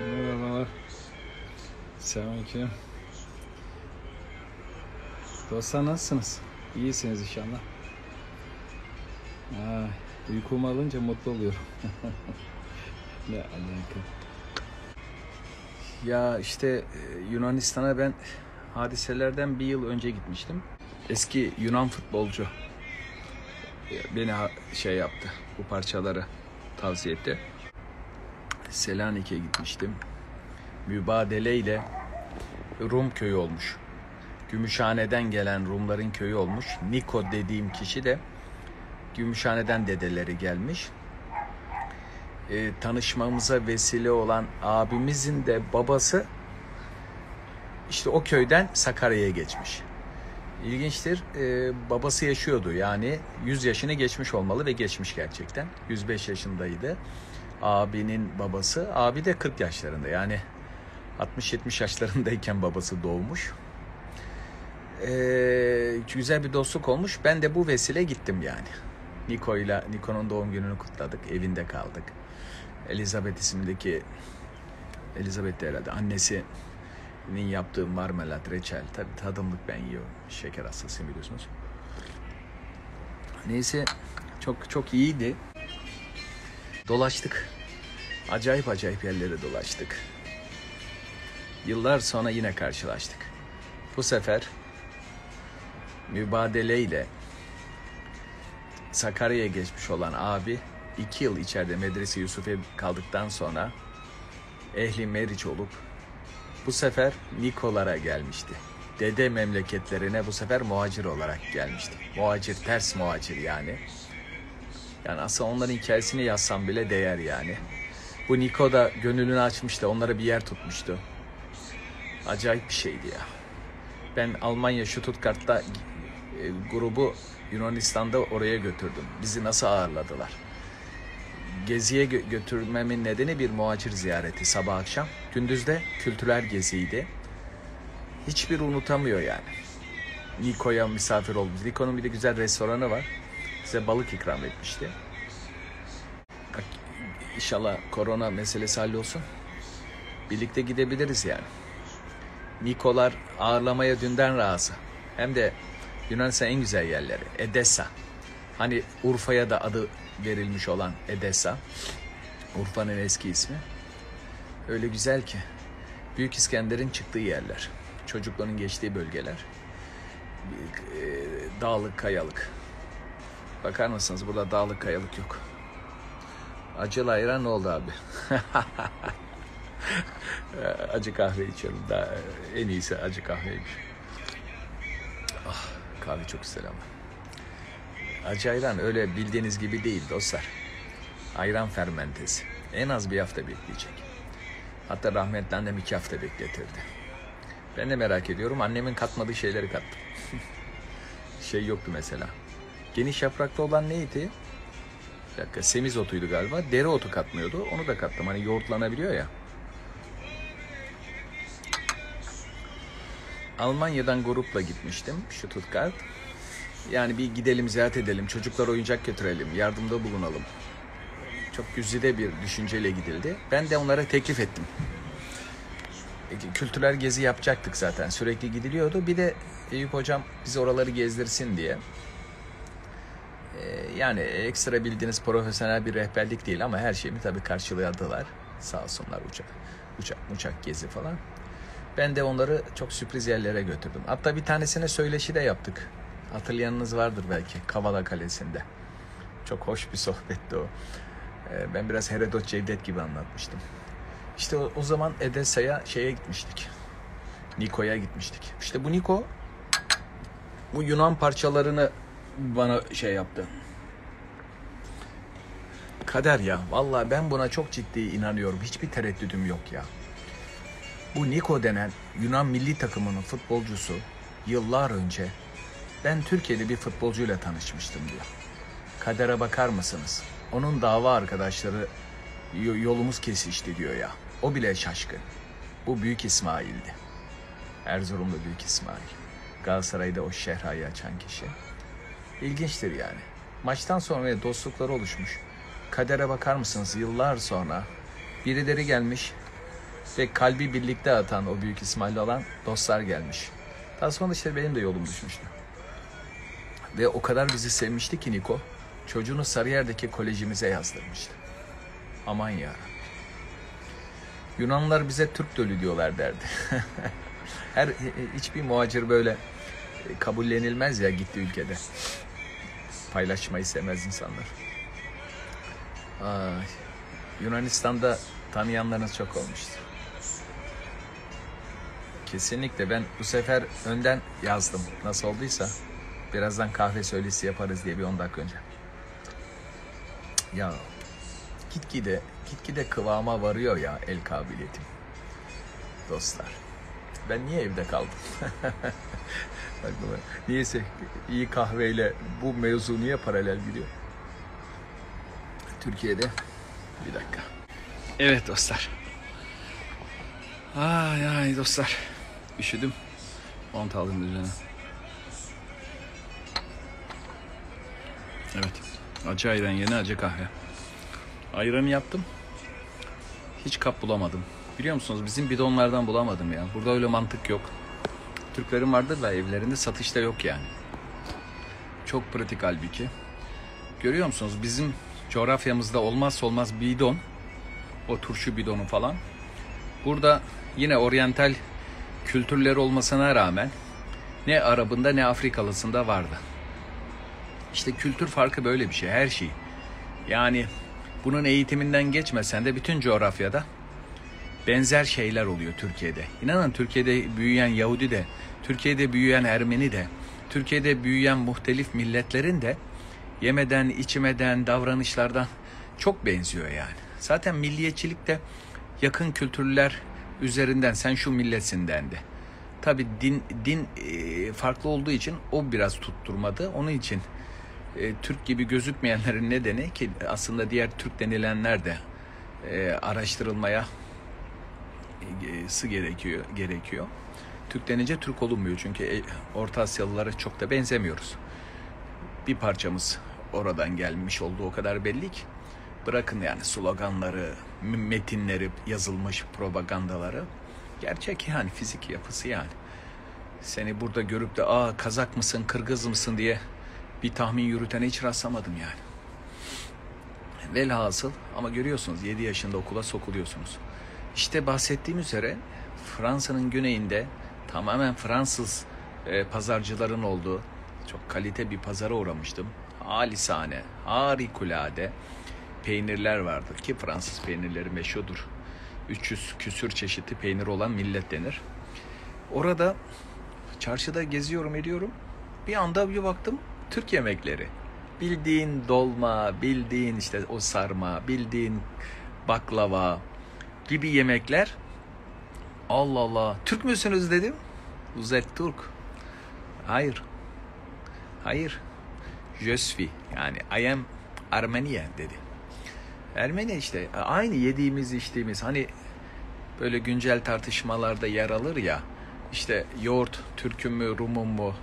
Merhabalar. Selamünaleyküm. Dostlar nasılsınız? İyisiniz inşallah. Ay, uykumu alınca mutlu oluyorum. ne alaka? Ya işte e, Yunanistan'a ben hadiselerden bir yıl önce gitmiştim. Eski Yunan futbolcu e, beni şey yaptı. Bu parçaları tavsiye etti. Selanik'e gitmiştim. Mübadeleyle Rum köyü olmuş. Gümüşhane'den gelen Rumların köyü olmuş. Niko dediğim kişi de Gümüşhane'den dedeleri gelmiş. Ee, tanışmamıza vesile olan abimizin de babası işte o köyden Sakarya'ya geçmiş. İlginçtir. Ee, babası yaşıyordu. Yani 100 yaşını geçmiş olmalı ve geçmiş gerçekten. 105 yaşındaydı. Abinin babası. Abi de 40 yaşlarında. Yani 60-70 yaşlarındayken babası doğmuş. Ee, güzel bir dostluk olmuş. Ben de bu vesile gittim yani. Niko ile Niko'nun doğum gününü kutladık. Evinde kaldık. Elizabeth isimdeki Elizabeth de herhalde annesinin yaptığı marmelat, reçel. Tabii tadımlık ben yiyorum. Şeker hastasıyım biliyorsunuz. Neyse çok çok iyiydi. Dolaştık. Acayip acayip yerlere dolaştık. Yıllar sonra yine karşılaştık. Bu sefer mübadeleyle Sakarya'ya geçmiş olan abi iki yıl içeride Medrese Yusuf'e kaldıktan sonra ehli meriç olup bu sefer Nikolara gelmişti. Dede memleketlerine bu sefer muhacir olarak gelmişti. Muhacir, ters muhacir yani. Yani aslında onların hikayesini yazsam bile değer yani. Bu Niko da gönlünü açmıştı, onlara bir yer tutmuştu. Acayip bir şeydi ya. Ben Almanya Stuttgart'ta e, grubu Yunanistan'da oraya götürdüm. Bizi nasıl ağırladılar? Geziye gö- götürmemin nedeni bir muhacir ziyareti sabah akşam. Gündüz de kültürel geziydi. Hiçbir unutamıyor yani. Niko'ya misafir olduk. Niko'nun bir de güzel restoranı var. Bize balık ikram etmişti. İnşallah korona meselesi hallolsun. Birlikte gidebiliriz yani. Nikolar ağırlamaya dünden razı. Hem de Yunanistan en güzel yerleri. Edessa. Hani Urfa'ya da adı verilmiş olan Edessa. Urfa'nın eski ismi. Öyle güzel ki. Büyük İskender'in çıktığı yerler. Çocukların geçtiği bölgeler. E, Dağlık, kayalık. Bakar mısınız burada dağlık, kayalık yok. Acılı ayran oldu abi? acı kahve içiyorum. Daha en iyisi acı kahveymiş. Ah, kahve çok güzel ama. Acı ayran öyle bildiğiniz gibi değil dostlar. Ayran fermentesi. En az bir hafta bekleyecek. Hatta rahmetli annem iki hafta bekletirdi. Ben de merak ediyorum. Annemin katmadığı şeyleri kattım. şey yoktu mesela. Geniş yapraklı olan neydi? Bir dakika semizotuydu galiba. Dereotu katmıyordu. Onu da kattım. Hani yoğurtlanabiliyor ya. Almanya'dan grupla gitmiştim Stuttgart. Yani bir gidelim ziyaret edelim, çocuklar oyuncak götürelim, yardımda bulunalım. Çok güzide bir düşünceyle gidildi. Ben de onlara teklif ettim. E, Kültürel gezi yapacaktık zaten. Sürekli gidiliyordu. Bir de Eyüp hocam bizi oraları gezdirsin diye. E, Yani ekstra bildiğiniz profesyonel bir rehberlik değil ama her şeyimi tabii karşıladılar. Sağ olsunlar uçak, uçak, uçak gezi falan. Ben de onları çok sürpriz yerlere götürdüm. Hatta bir tanesine söyleşi de yaptık. Hatırlayanınız vardır belki Kavala Kalesi'nde. Çok hoş bir sohbetti o. Ee, Ben biraz Herodot Cevdet gibi anlatmıştım. İşte o zaman Edessa'ya şeye gitmiştik. Niko'ya gitmiştik. İşte bu Niko bu Yunan parçalarını bana şey yaptı. Kader ya. Vallahi ben buna çok ciddi inanıyorum. Hiçbir tereddüdüm yok ya. Bu Niko denen Yunan milli takımının futbolcusu yıllar önce ben Türkiye'de bir futbolcuyla tanışmıştım diyor. Kadere bakar mısınız? Onun dava arkadaşları "Yo- yolumuz kesişti diyor ya. O bile şaşkın. Bu Büyük İsmail'di. Erzurumlu Büyük İsmail. Galatasaray'da o şehrayı açan kişi. İlginçtir yani. Maçtan sonra dostlukları oluşmuş. Kadere bakar mısınız? Yıllar sonra birileri gelmiş ve kalbi birlikte atan o büyük İsmail'le olan dostlar gelmiş. Daha sonra işte benim de yolum düşmüştü. Ve o kadar bizi sevmişti ki Niko, çocuğunu Sarıyer'deki kolejimize yazdırmıştı. Aman ya. Yunanlılar bize Türk dölü diyorlar derdi. Her hiçbir muhacir böyle kabullenilmez ya gitti ülkede. Paylaşmayı sevmez insanlar. Ay, Yunanistan'da tanıyanlarınız çok olmuştur. Kesinlikle ben bu sefer önden yazdım. Nasıl olduysa birazdan kahve söylesi yaparız diye bir 10 dakika önce. Ya gitgide gitgide kıvama varıyor ya el kabiliyetim. Dostlar. Ben niye evde kaldım? Aklıma. Niyeyse iyi kahveyle bu mevzu niye paralel gidiyor? Türkiye'de bir dakika. Evet dostlar. Ay ay dostlar. Üşüdüm. Mont aldım üzerine. Evet. Acı ayran yeni acı kahve. Ayranı yaptım. Hiç kap bulamadım. Biliyor musunuz bizim bidonlardan bulamadım ya. Burada öyle mantık yok. Türklerin vardır da evlerinde satışta yok yani. Çok pratik halbuki. Görüyor musunuz bizim coğrafyamızda olmazsa olmaz bidon. O turşu bidonu falan. Burada yine oryantal kültürleri olmasına rağmen ne Arabında ne Afrikalısında vardı. İşte kültür farkı böyle bir şey her şey. Yani bunun eğitiminden geçmesen de bütün coğrafyada benzer şeyler oluyor Türkiye'de. İnanın Türkiye'de büyüyen Yahudi de, Türkiye'de büyüyen Ermeni de, Türkiye'de büyüyen muhtelif milletlerin de yemeden, içmeden, davranışlardan çok benziyor yani. Zaten milliyetçilik de yakın kültürler üzerinden sen şu milletinden de. Tabi din din e, farklı olduğu için o biraz tutturmadı. Onun için e, Türk gibi gözükmeyenlerin nedeni ki aslında diğer Türk denilenler de e, araştırılmaya sı gerekiyor gerekiyor. Türk denince Türk olunmuyor çünkü Orta Asyalılara çok da benzemiyoruz. Bir parçamız oradan gelmiş olduğu o kadar belli ki. Bırakın yani sloganları, metinleri, yazılmış propagandaları. Gerçek yani fizik yapısı yani. Seni burada görüp de aa Kazak mısın, Kırgız mısın diye bir tahmin yürütene hiç rastlamadım yani. Velhasıl ama görüyorsunuz 7 yaşında okula sokuluyorsunuz. İşte bahsettiğim üzere Fransa'nın güneyinde tamamen Fransız e, pazarcıların olduğu çok kalite bir pazara uğramıştım. Halisane, harikulade peynirler vardı ki Fransız peynirleri meşhurdur. 300 küsür çeşitli peynir olan millet denir. Orada çarşıda geziyorum ediyorum. Bir anda bir baktım Türk yemekleri. Bildiğin dolma, bildiğin işte o sarma, bildiğin baklava gibi yemekler. Allah Allah. Türk müsünüz dedim. Uzet Türk. Hayır. Hayır. Je suis. Yani I am Armenian dedi. Ermeni işte aynı yediğimiz içtiğimiz hani böyle güncel tartışmalarda yer alır ya işte yoğurt Türk'ün mü Rum'un mu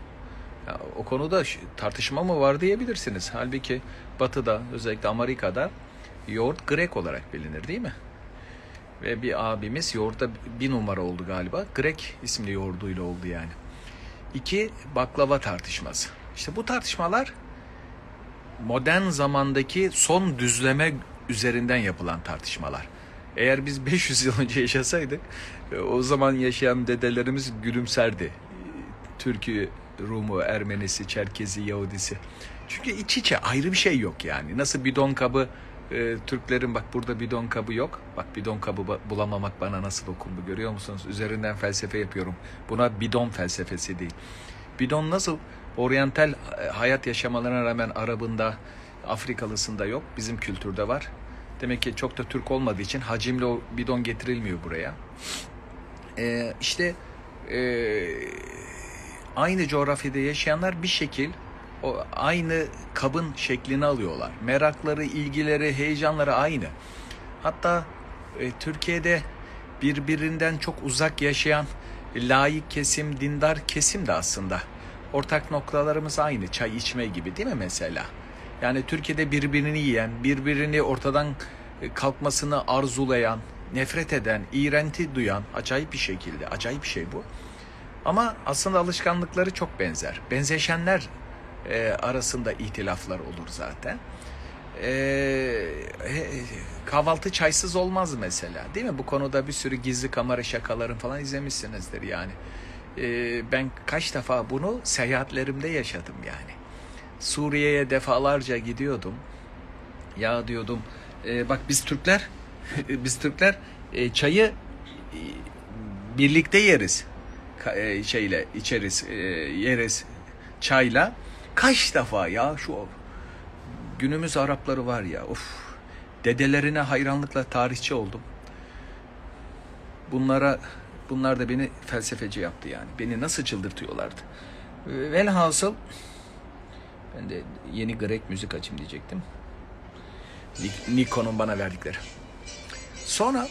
ya, o konuda tartışma mı var diyebilirsiniz. Halbuki batıda özellikle Amerika'da yoğurt Grek olarak bilinir değil mi? Ve bir abimiz yoğurtta bir numara oldu galiba. Grek isimli yoğurduyla oldu yani. İki baklava tartışması. İşte bu tartışmalar modern zamandaki son düzleme üzerinden yapılan tartışmalar. Eğer biz 500 yıl önce yaşasaydık o zaman yaşayan dedelerimiz gülümserdi. Türk'ü, Rumu, Ermenisi, Çerkezi, Yahudisi. Çünkü iç içe ayrı bir şey yok yani. Nasıl bidon kabı e, Türklerin bak burada bidon kabı yok. Bak bidon kabı bulamamak bana nasıl dokundu görüyor musunuz? Üzerinden felsefe yapıyorum. Buna bidon felsefesi değil. Bidon nasıl oryantal e, hayat yaşamalarına rağmen Arabında, Afrikalısında yok. Bizim kültürde var. Demek ki çok da Türk olmadığı için hacimli o bidon getirilmiyor buraya. Ee, işte e, aynı coğrafyada yaşayanlar bir şekil o aynı kabın şeklini alıyorlar. Merakları, ilgileri, heyecanları aynı. Hatta e, Türkiye'de birbirinden çok uzak yaşayan layık kesim, dindar kesim de aslında ortak noktalarımız aynı. Çay içme gibi değil mi mesela? Yani Türkiye'de birbirini yiyen, birbirini ortadan e, kalkmasını arzulayan, nefret eden, iğrenti duyan acayip bir şekilde, acayip bir şey bu. Ama aslında alışkanlıkları çok benzer. Benzeşenler e, arasında ihtilaflar olur zaten. E, kahvaltı çaysız olmaz mesela değil mi? Bu konuda bir sürü gizli kamera şakaların falan izlemişsinizdir yani. E, ben kaç defa bunu seyahatlerimde yaşadım yani. Suriye'ye defalarca gidiyordum. Ya diyordum e, bak biz Türkler biz Türkler e, çayı e, birlikte yeriz. E, şeyle içeriz, e, yeriz çayla. Kaç defa ya şu günümüz Arapları var ya of dedelerine hayranlıkla tarihçi oldum. Bunlara bunlar da beni felsefeci yaptı yani. Beni nasıl çıldırtıyorlardı. Velhasıl ben de yeni Grek müzik açayım diyecektim. Nikon'un bana verdikleri. Sonra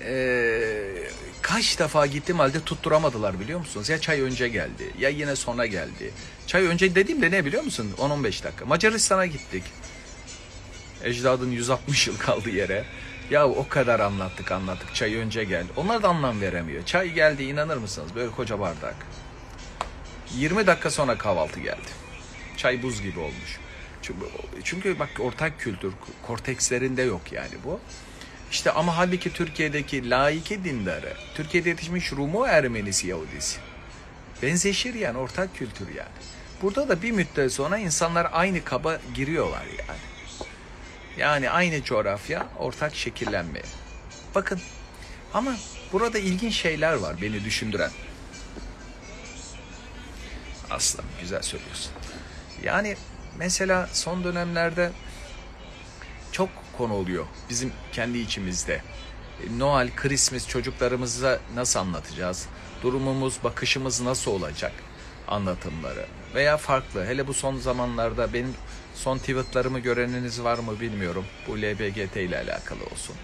ee, kaç defa gittim halde tutturamadılar biliyor musunuz? Ya çay önce geldi ya yine sonra geldi. Çay önce dediğimde ne biliyor musun? 10-15 dakika. Macaristan'a gittik. Ecdadın 160 yıl kaldı yere. Ya o kadar anlattık anlattık çay önce gel. Onlar da anlam veremiyor. Çay geldi inanır mısınız? Böyle koca bardak. 20 dakika sonra kahvaltı geldi. Çay buz gibi olmuş. Çünkü, çünkü bak ortak kültür kortekslerinde yok yani bu. İşte ama halbuki Türkiye'deki laiki dindarı, Türkiye'de yetişmiş Rumu Ermenisi Yahudisi. Benzeşir yani ortak kültür yani. Burada da bir müddet sonra insanlar aynı kaba giriyorlar yani. Yani aynı coğrafya ortak şekillenmeye. Bakın ama burada ilginç şeyler var beni düşündüren. Aslan güzel söylüyorsun. Yani mesela son dönemlerde konu oluyor bizim kendi içimizde. E, Noel, Christmas çocuklarımıza nasıl anlatacağız? Durumumuz, bakışımız nasıl olacak? Anlatımları veya farklı. Hele bu son zamanlarda benim son tweetlarımı göreniniz var mı bilmiyorum. Bu LBGT ile alakalı olsun.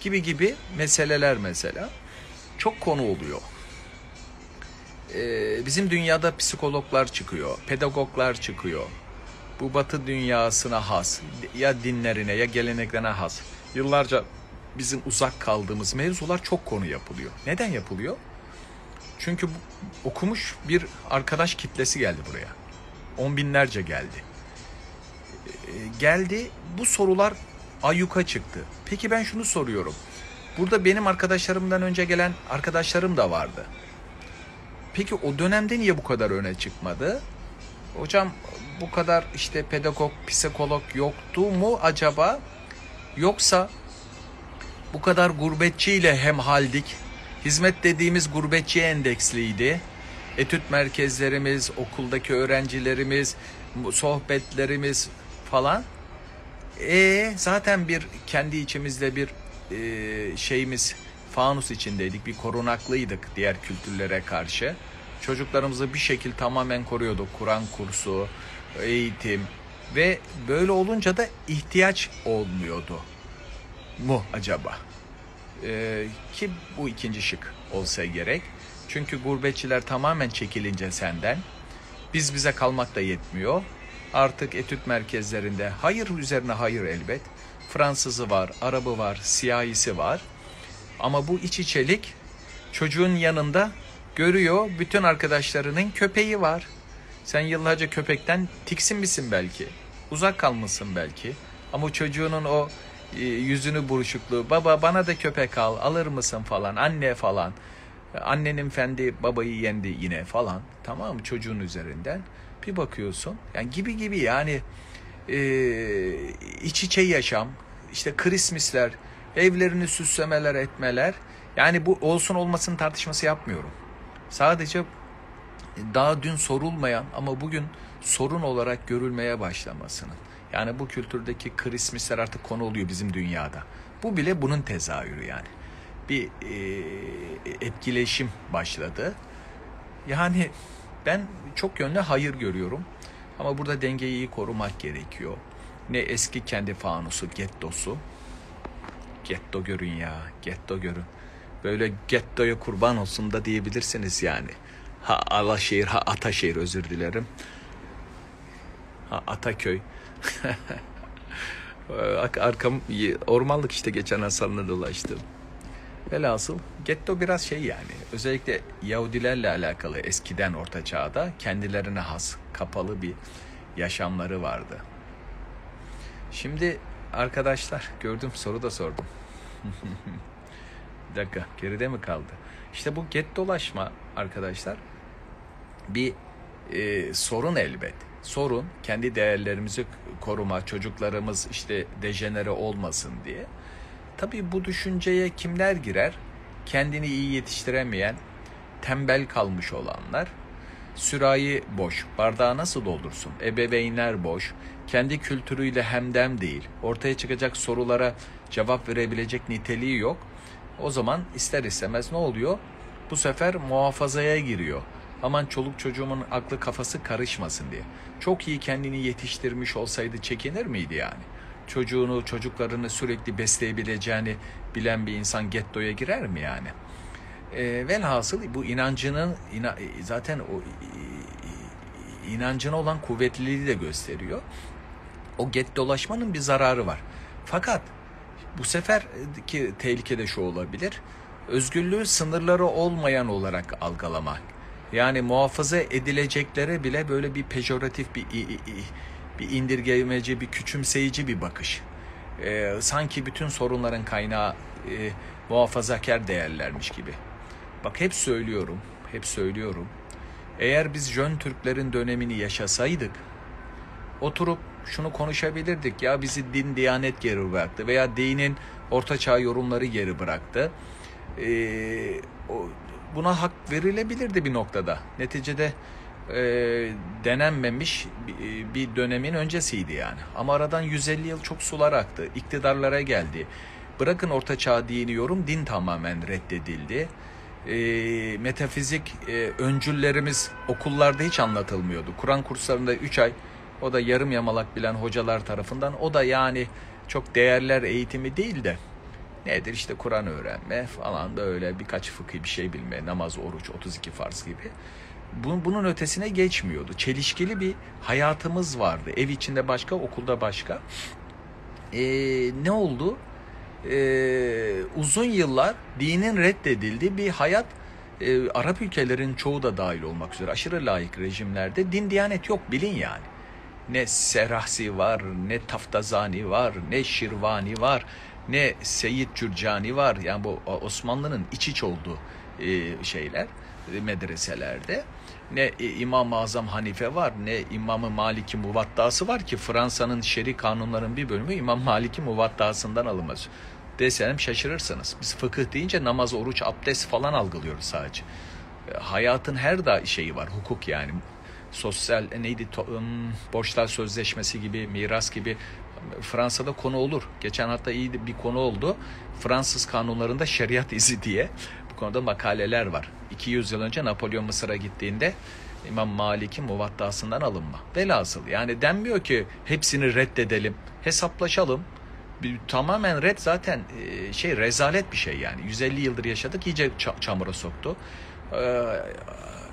Gibi gibi meseleler mesela çok konu oluyor. Ee, bizim dünyada psikologlar çıkıyor, pedagoglar çıkıyor bu batı dünyasına has, ya dinlerine ya geleneklerine has. Yıllarca bizim uzak kaldığımız mevzular çok konu yapılıyor. Neden yapılıyor? Çünkü okumuş bir arkadaş kitlesi geldi buraya. On binlerce geldi. E, geldi bu sorular ayyuka çıktı. Peki ben şunu soruyorum. Burada benim arkadaşlarımdan önce gelen arkadaşlarım da vardı. Peki o dönemde niye bu kadar öne çıkmadı? Hocam bu kadar işte pedagog, psikolog yoktu mu acaba? Yoksa bu kadar gurbetçiyle hemhaldik. Hizmet dediğimiz gurbetçi endeksliydi. Etüt merkezlerimiz, okuldaki öğrencilerimiz, sohbetlerimiz falan. E zaten bir kendi içimizde bir e, şeyimiz fanus içindeydik. Bir korunaklıydık diğer kültürlere karşı. Çocuklarımızı bir şekil tamamen koruyorduk. Kur'an kursu, eğitim ve böyle olunca da ihtiyaç olmuyordu mu acaba? Ee, ki bu ikinci şık olsa gerek. Çünkü gurbetçiler tamamen çekilince senden biz bize kalmak da yetmiyor. Artık etüt merkezlerinde hayır üzerine hayır elbet. Fransızı var, Arabı var, siyahisi var. Ama bu iç içelik çocuğun yanında görüyor bütün arkadaşlarının köpeği var. Sen yıllarca köpekten tiksinmişsin belki. Uzak kalmışsın belki. Ama çocuğunun o e, yüzünü buruşukluğu, baba bana da köpek al, alır mısın falan, anne falan. Annenin fendi babayı yendi yine falan. Tamam çocuğun üzerinden. Bir bakıyorsun. Yani gibi gibi yani e, iç içe yaşam, işte krismisler, evlerini süslemeler etmeler. Yani bu olsun olmasın tartışması yapmıyorum. Sadece daha dün sorulmayan ama bugün sorun olarak görülmeye başlamasının. Yani bu kültürdeki krismisler artık konu oluyor bizim dünyada. Bu bile bunun tezahürü yani. Bir e, etkileşim başladı. Yani ben çok yönlü hayır görüyorum. Ama burada dengeyi iyi korumak gerekiyor. Ne eski kendi fanusu, gettosu. Getto görün ya, getto görün. Böyle gettoya kurban olsun da diyebilirsiniz yani. Ha Alaşehir, ha Ataşehir özür dilerim. Ha Ataköy. Ar- Arkam ormanlık işte geçen Hasan'la dolaştım. Velhasıl getto biraz şey yani özellikle Yahudilerle alakalı eskiden orta çağda kendilerine has kapalı bir yaşamları vardı. Şimdi arkadaşlar gördüm soru da sordum. bir dakika geride mi kaldı? İşte bu get dolaşma arkadaşlar bir e, sorun elbet. Sorun kendi değerlerimizi koruma, çocuklarımız işte dejenere olmasın diye. Tabii bu düşünceye kimler girer? Kendini iyi yetiştiremeyen, tembel kalmış olanlar, sürahi boş, bardağı nasıl doldursun? Ebeveynler boş, kendi kültürüyle hemdem değil, ortaya çıkacak sorulara cevap verebilecek niteliği yok. O zaman ister istemez ne oluyor? Bu sefer muhafazaya giriyor. Aman çoluk çocuğumun aklı kafası karışmasın diye. Çok iyi kendini yetiştirmiş olsaydı çekinir miydi yani? Çocuğunu, çocuklarını sürekli besleyebileceğini bilen bir insan gettoya girer mi yani? E, velhasıl bu inancının ina, zaten o inancına olan kuvvetliliği de gösteriyor. O get dolaşmanın bir zararı var. Fakat bu seferki tehlike de şu olabilir. Özgürlüğü sınırları olmayan olarak algılamak. Yani muhafaza edilecekleri bile böyle bir pejoratif, bir, bir indirgemeci, bir küçümseyici bir bakış. Ee, sanki bütün sorunların kaynağı e, muhafazakar değerlermiş gibi. Bak hep söylüyorum, hep söylüyorum. Eğer biz Jön Türklerin dönemini yaşasaydık, oturup şunu konuşabilirdik. Ya bizi din, diyanet geri bıraktı veya dinin ortaçağ yorumları geri bıraktı. Ee, o, buna hak verilebilirdi bir noktada. Neticede e, denenmemiş bir dönemin öncesiydi yani. Ama aradan 150 yıl çok sular aktı. İktidarlara geldi. Bırakın ortaçağ dini yorum, din tamamen reddedildi. E, metafizik e, öncüllerimiz okullarda hiç anlatılmıyordu. Kur'an kurslarında 3 ay o da yarım yamalak bilen hocalar tarafından o da yani çok değerler eğitimi değil de nedir işte Kur'an öğrenme falan böyle birkaç fıkhi bir şey bilme, namaz, oruç, 32 farz gibi. Bunun, bunun ötesine geçmiyordu. Çelişkili bir hayatımız vardı. Ev içinde başka, okulda başka. Ee, ne oldu? Ee, uzun yıllar dinin reddedildiği bir hayat e, Arap ülkelerin çoğu da dahil olmak üzere aşırı layık rejimlerde din diyanet yok bilin yani. Ne Serahsi var, ne Taftazani var, ne Şirvani var, ne Seyyid Cürcani var. Yani bu Osmanlı'nın iç iç olduğu e, şeyler e, medreselerde. Ne İmam-ı Azam Hanife var, ne İmam-ı Maliki Muvattası var ki Fransa'nın şeri kanunların bir bölümü İmam Maliki Muvattasından alınmaz. Desem şaşırırsınız. Biz fıkıh deyince namaz, oruç, abdest falan algılıyoruz sadece. E, hayatın her da şeyi var, hukuk yani. Sosyal neydi, to, borçlar sözleşmesi gibi, miras gibi Fransa'da konu olur. Geçen hatta iyi bir konu oldu. Fransız kanunlarında şeriat izi diye bu konuda makaleler var. 200 yıl önce Napolyon Mısır'a gittiğinde İmam Malik'in muvattasından alınma. Velhasıl yani denmiyor ki hepsini reddedelim, hesaplaşalım. Bir, tamamen red zaten e, şey rezalet bir şey yani. 150 yıldır yaşadık iyice çamura soktu. Ee,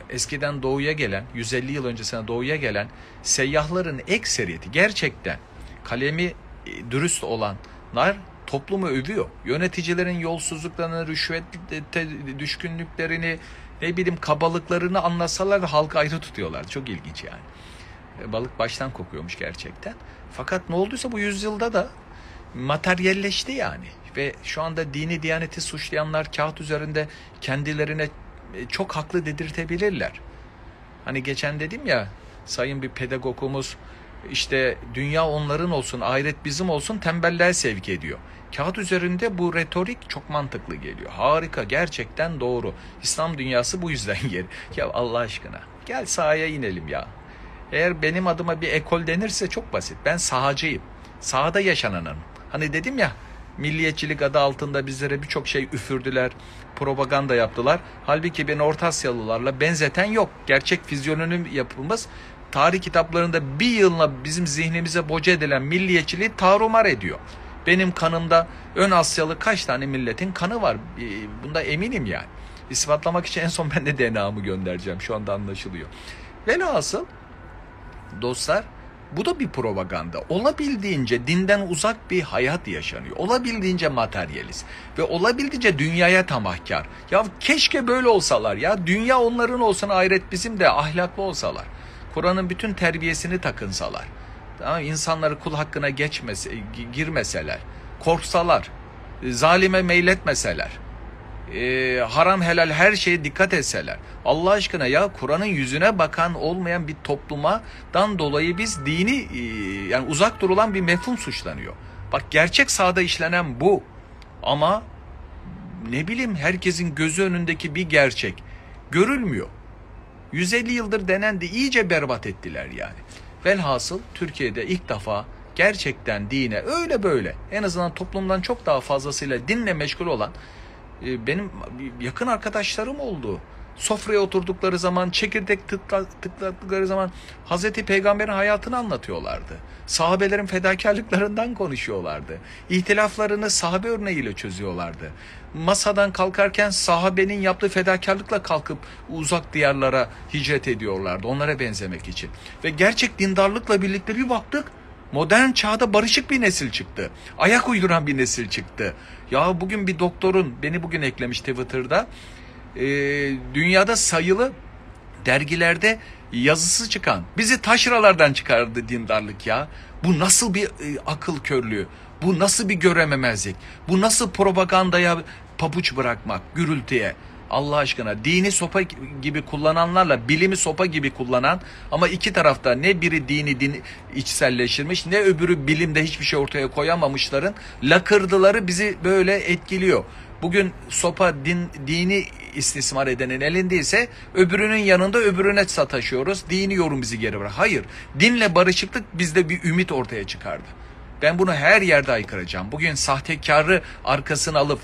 eskiden doğuya gelen, 150 yıl öncesine doğuya gelen seyyahların ekseriyeti gerçekten kalemi e, dürüst olanlar toplumu övüyor. Yöneticilerin yolsuzluklarını, rüşvet düşkünlüklerini, ne bileyim kabalıklarını anlasalar da halkı ayrı tutuyorlar. Çok ilginç yani. E, balık baştan kokuyormuş gerçekten. Fakat ne olduysa bu yüzyılda da materyalleşti yani. Ve şu anda dini diyaneti suçlayanlar kağıt üzerinde kendilerine e, çok haklı dedirtebilirler. Hani geçen dedim ya sayın bir pedagogumuz işte dünya onların olsun, ahiret bizim olsun tembelliğe sevk ediyor. Kağıt üzerinde bu retorik çok mantıklı geliyor. Harika, gerçekten doğru. İslam dünyası bu yüzden geri. Ya Allah aşkına gel sahaya inelim ya. Eğer benim adıma bir ekol denirse çok basit. Ben sahacıyım. Sahada yaşananın. Hani dedim ya milliyetçilik adı altında bizlere birçok şey üfürdüler, propaganda yaptılar. Halbuki beni Orta Asyalılarla benzeten yok. Gerçek fizyonomi yapımız tarih kitaplarında bir yılına bizim zihnimize boca edilen milliyetçiliği tarumar ediyor. Benim kanımda ön Asyalı kaç tane milletin kanı var. Bunda eminim yani. İspatlamak için en son ben de DNA'mı göndereceğim. Şu anda anlaşılıyor. Velhasıl dostlar Bu da bir propaganda. Olabildiğince dinden uzak bir hayat yaşanıyor. Olabildiğince materyalist ve olabildiğince dünyaya tamahkar. Ya keşke böyle olsalar ya. Dünya onların olsun ahiret bizim de ahlaklı olsalar. Kur'an'ın bütün terbiyesini takınsalar. Tamam insanları kul hakkına geçmese, girmeseler, korksalar, zalime meyletmeseler e, haram helal her şeye dikkat etseler. Allah aşkına ya Kur'an'ın yüzüne bakan olmayan bir toplumadan dolayı biz dini e, yani uzak durulan bir mefhum suçlanıyor. Bak gerçek sahada işlenen bu. Ama ne bileyim herkesin gözü önündeki bir gerçek görülmüyor. 150 yıldır denendi iyice berbat ettiler yani. Velhasıl Türkiye'de ilk defa gerçekten dine öyle böyle en azından toplumdan çok daha fazlasıyla dinle meşgul olan e, benim yakın arkadaşlarım oldu. Sofraya oturdukları zaman, çekirdek tıkla, tıkladıkları zaman Hazreti Peygamber'in hayatını anlatıyorlardı. Sahabelerin fedakarlıklarından konuşuyorlardı. İhtilaflarını sahabe örneğiyle çözüyorlardı. Masadan kalkarken sahabenin yaptığı fedakarlıkla kalkıp uzak diyarlara hicret ediyorlardı. Onlara benzemek için. Ve gerçek dindarlıkla birlikte bir baktık modern çağda barışık bir nesil çıktı. Ayak uyduran bir nesil çıktı. Ya bugün bir doktorun beni bugün eklemiş Twitter'da e, dünyada sayılı dergilerde yazısı çıkan bizi taşralardan çıkardı dindarlık ya. Bu nasıl bir e, akıl körlüğü? Bu nasıl bir görememezlik? Bu nasıl propagandaya pabuç bırakmak, gürültüye? Allah aşkına dini sopa gibi kullananlarla bilimi sopa gibi kullanan ama iki tarafta ne biri dini din içselleştirmiş ne öbürü bilimde hiçbir şey ortaya koyamamışların lakırdıları bizi böyle etkiliyor. Bugün sopa din, dini istismar edenin elindeyse öbürünün yanında öbürüne sataşıyoruz. Dini yorum bizi geri bırak. Hayır. Dinle barışıklık bizde bir ümit ortaya çıkardı. Ben bunu her yerde aykıracağım. Bugün sahtekarı arkasını alıp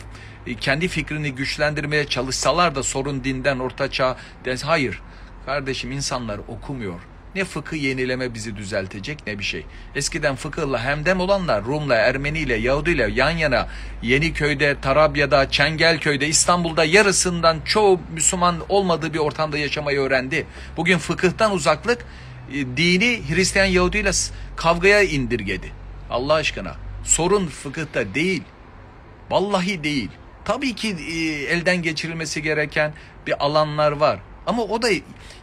e, kendi fikrini güçlendirmeye çalışsalar da sorun dinden ortaçağ hayır. Kardeşim insanlar okumuyor. Ne fıkıh yenileme bizi düzeltecek ne bir şey. Eskiden fıkıhla hemdem olanlar Rum'la, Ermeni'yle, Yahudi'yle yan yana Yeniköy'de, Tarabya'da, Çengelköy'de, İstanbul'da yarısından çoğu Müslüman olmadığı bir ortamda yaşamayı öğrendi. Bugün fıkıhtan uzaklık e, dini Hristiyan Yahudi'yle kavgaya indirgedi. Allah aşkına. Sorun fıkıhta değil. Vallahi değil. Tabii ki e, elden geçirilmesi gereken bir alanlar var. Ama o da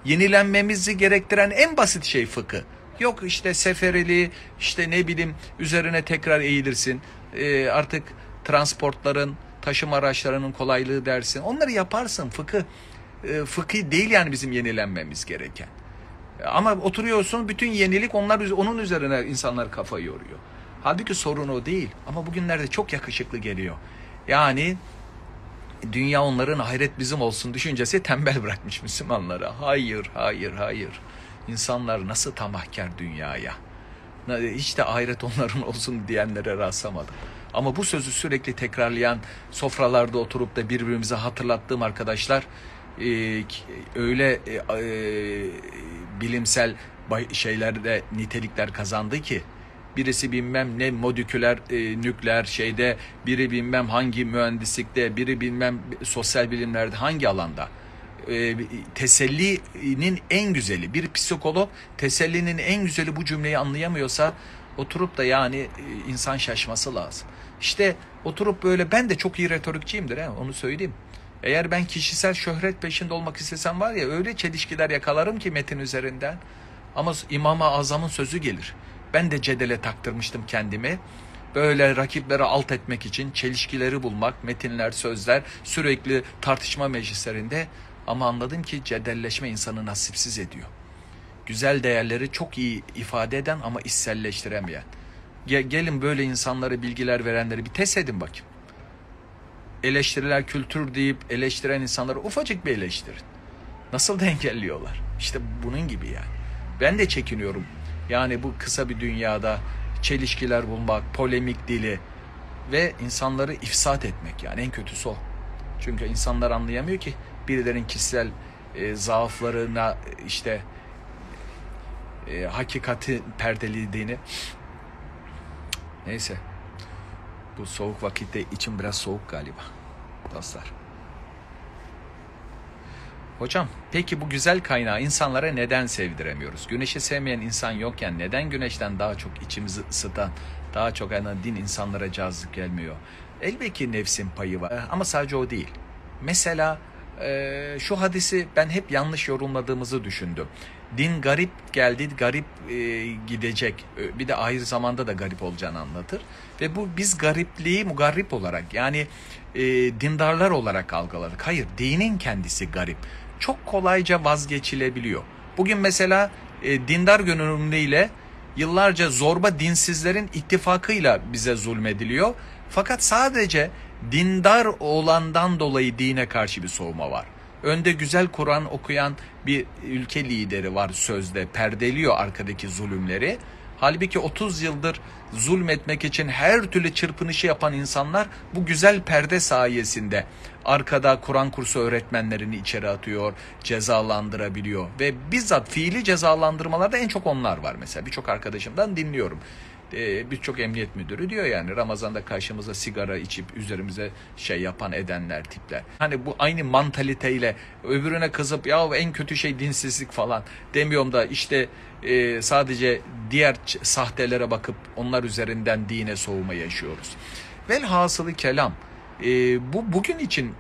yenilenmemizi gerektiren en basit şey fıkı. Yok işte seferili, işte ne bileyim üzerine tekrar eğilirsin. E, artık transportların, taşıma araçlarının kolaylığı dersin. Onları yaparsın. Fıkı e, fıkhi değil yani bizim yenilenmemiz gereken. Ama oturuyorsun bütün yenilik onlar onun üzerine insanlar kafa yoruyor. Halbuki sorun o değil. Ama bugünlerde çok yakışıklı geliyor. Yani dünya onların ahiret bizim olsun düşüncesi tembel bırakmış Müslümanlara. Hayır, hayır, hayır. İnsanlar nasıl tamahkar dünyaya. Hiç de ahiret onların olsun diyenlere rastlamadım. Ama bu sözü sürekli tekrarlayan sofralarda oturup da birbirimize hatırlattığım arkadaşlar e, öyle e, e, bilimsel şeylerde nitelikler kazandı ki birisi bilmem ne modüküler e, nükleer şeyde, biri bilmem hangi mühendislikte, biri bilmem sosyal bilimlerde hangi alanda. E, tesellinin en güzeli, bir psikolog tesellinin en güzeli bu cümleyi anlayamıyorsa oturup da yani e, insan şaşması lazım. İşte oturup böyle ben de çok iyi retorikçiyimdir he, onu söyleyeyim. Eğer ben kişisel şöhret peşinde olmak istesem var ya öyle çelişkiler yakalarım ki metin üzerinden. Ama İmam-ı Azam'ın sözü gelir. Ben de cedele taktırmıştım kendimi. Böyle rakipleri alt etmek için çelişkileri bulmak, metinler, sözler, sürekli tartışma meclislerinde ama anladım ki cedelleşme insanı nasipsiz ediyor. Güzel değerleri çok iyi ifade eden ama içselleştiremeyen. gelin böyle insanları, bilgiler verenleri bir test edin bakayım. Eleştiriler kültür deyip eleştiren insanları ufacık bir eleştirin. Nasıl da engelliyorlar? İşte bunun gibi yani. Ben de çekiniyorum yani bu kısa bir dünyada çelişkiler bulmak, polemik dili ve insanları ifsat etmek yani en kötüsü o. Çünkü insanlar anlayamıyor ki birilerinin kişisel e, zaaflarına işte e, hakikati perdelediğini. Neyse. Bu soğuk vakitte içim biraz soğuk galiba. Dostlar. Hocam peki bu güzel kaynağı insanlara neden sevdiremiyoruz? Güneşi sevmeyen insan yokken neden güneşten daha çok içimizi ısıtan, daha çok ana din insanlara cazip gelmiyor? Elbette nefsin payı var ama sadece o değil. Mesela e, şu hadisi ben hep yanlış yorumladığımızı düşündüm. Din garip geldi, garip e, gidecek. E, Bir de ahir zamanda da garip olacağını anlatır. Ve bu biz garipliği mugarrip olarak yani dindarlar olarak algıladık. Hayır, dinin kendisi garip. Çok kolayca vazgeçilebiliyor. Bugün mesela e, dindar gönüllüyle yıllarca zorba dinsizlerin ittifakıyla bize zulmediliyor. Fakat sadece dindar olandan dolayı dine karşı bir soğuma var. Önde güzel Kur'an okuyan bir ülke lideri var sözde perdeliyor arkadaki zulümleri. Halbuki 30 yıldır zulmetmek için her türlü çırpınışı yapan insanlar bu güzel perde sayesinde arkada Kur'an kursu öğretmenlerini içeri atıyor, cezalandırabiliyor ve bizzat fiili cezalandırmalarda en çok onlar var mesela. Birçok arkadaşımdan dinliyorum. Ee, birçok emniyet müdürü diyor yani Ramazan'da karşımıza sigara içip üzerimize şey yapan edenler tipler. Hani bu aynı mantaliteyle öbürüne kızıp ya en kötü şey dinsizlik falan demiyorum da işte e, sadece diğer sahtelere bakıp onlar üzerinden dine soğuma yaşıyoruz. Velhasılı kelam e, bu bugün için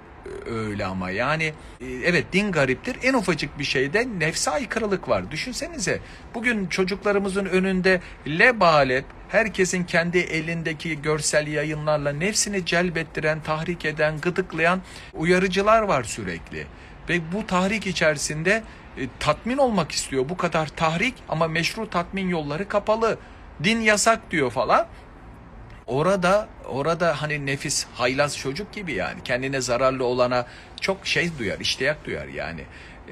öyle ama yani e, evet din gariptir en ufacık bir şeyde nefse aykırılık var düşünsenize bugün çocuklarımızın önünde lebalep herkesin kendi elindeki görsel yayınlarla nefsini celbettiren tahrik eden gıdıklayan uyarıcılar var sürekli. Ve bu tahrik içerisinde e, tatmin olmak istiyor. Bu kadar tahrik ama meşru tatmin yolları kapalı. Din yasak diyor falan. Orada orada hani nefis haylaz çocuk gibi yani. Kendine zararlı olana çok şey duyar iştiyak duyar yani.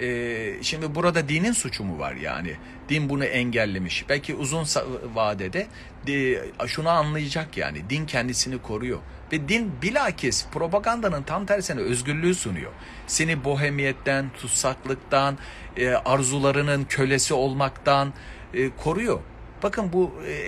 Ee, şimdi burada dinin suçu mu var yani? Din bunu engellemiş. Belki uzun vadede de, şunu anlayacak yani din kendisini koruyor. Ve din bilakis propagandanın tam tersine özgürlüğü sunuyor. Seni bohemiyetten tutsaklıktan e, arzularının kölesi olmaktan e, koruyor. Bakın bu e,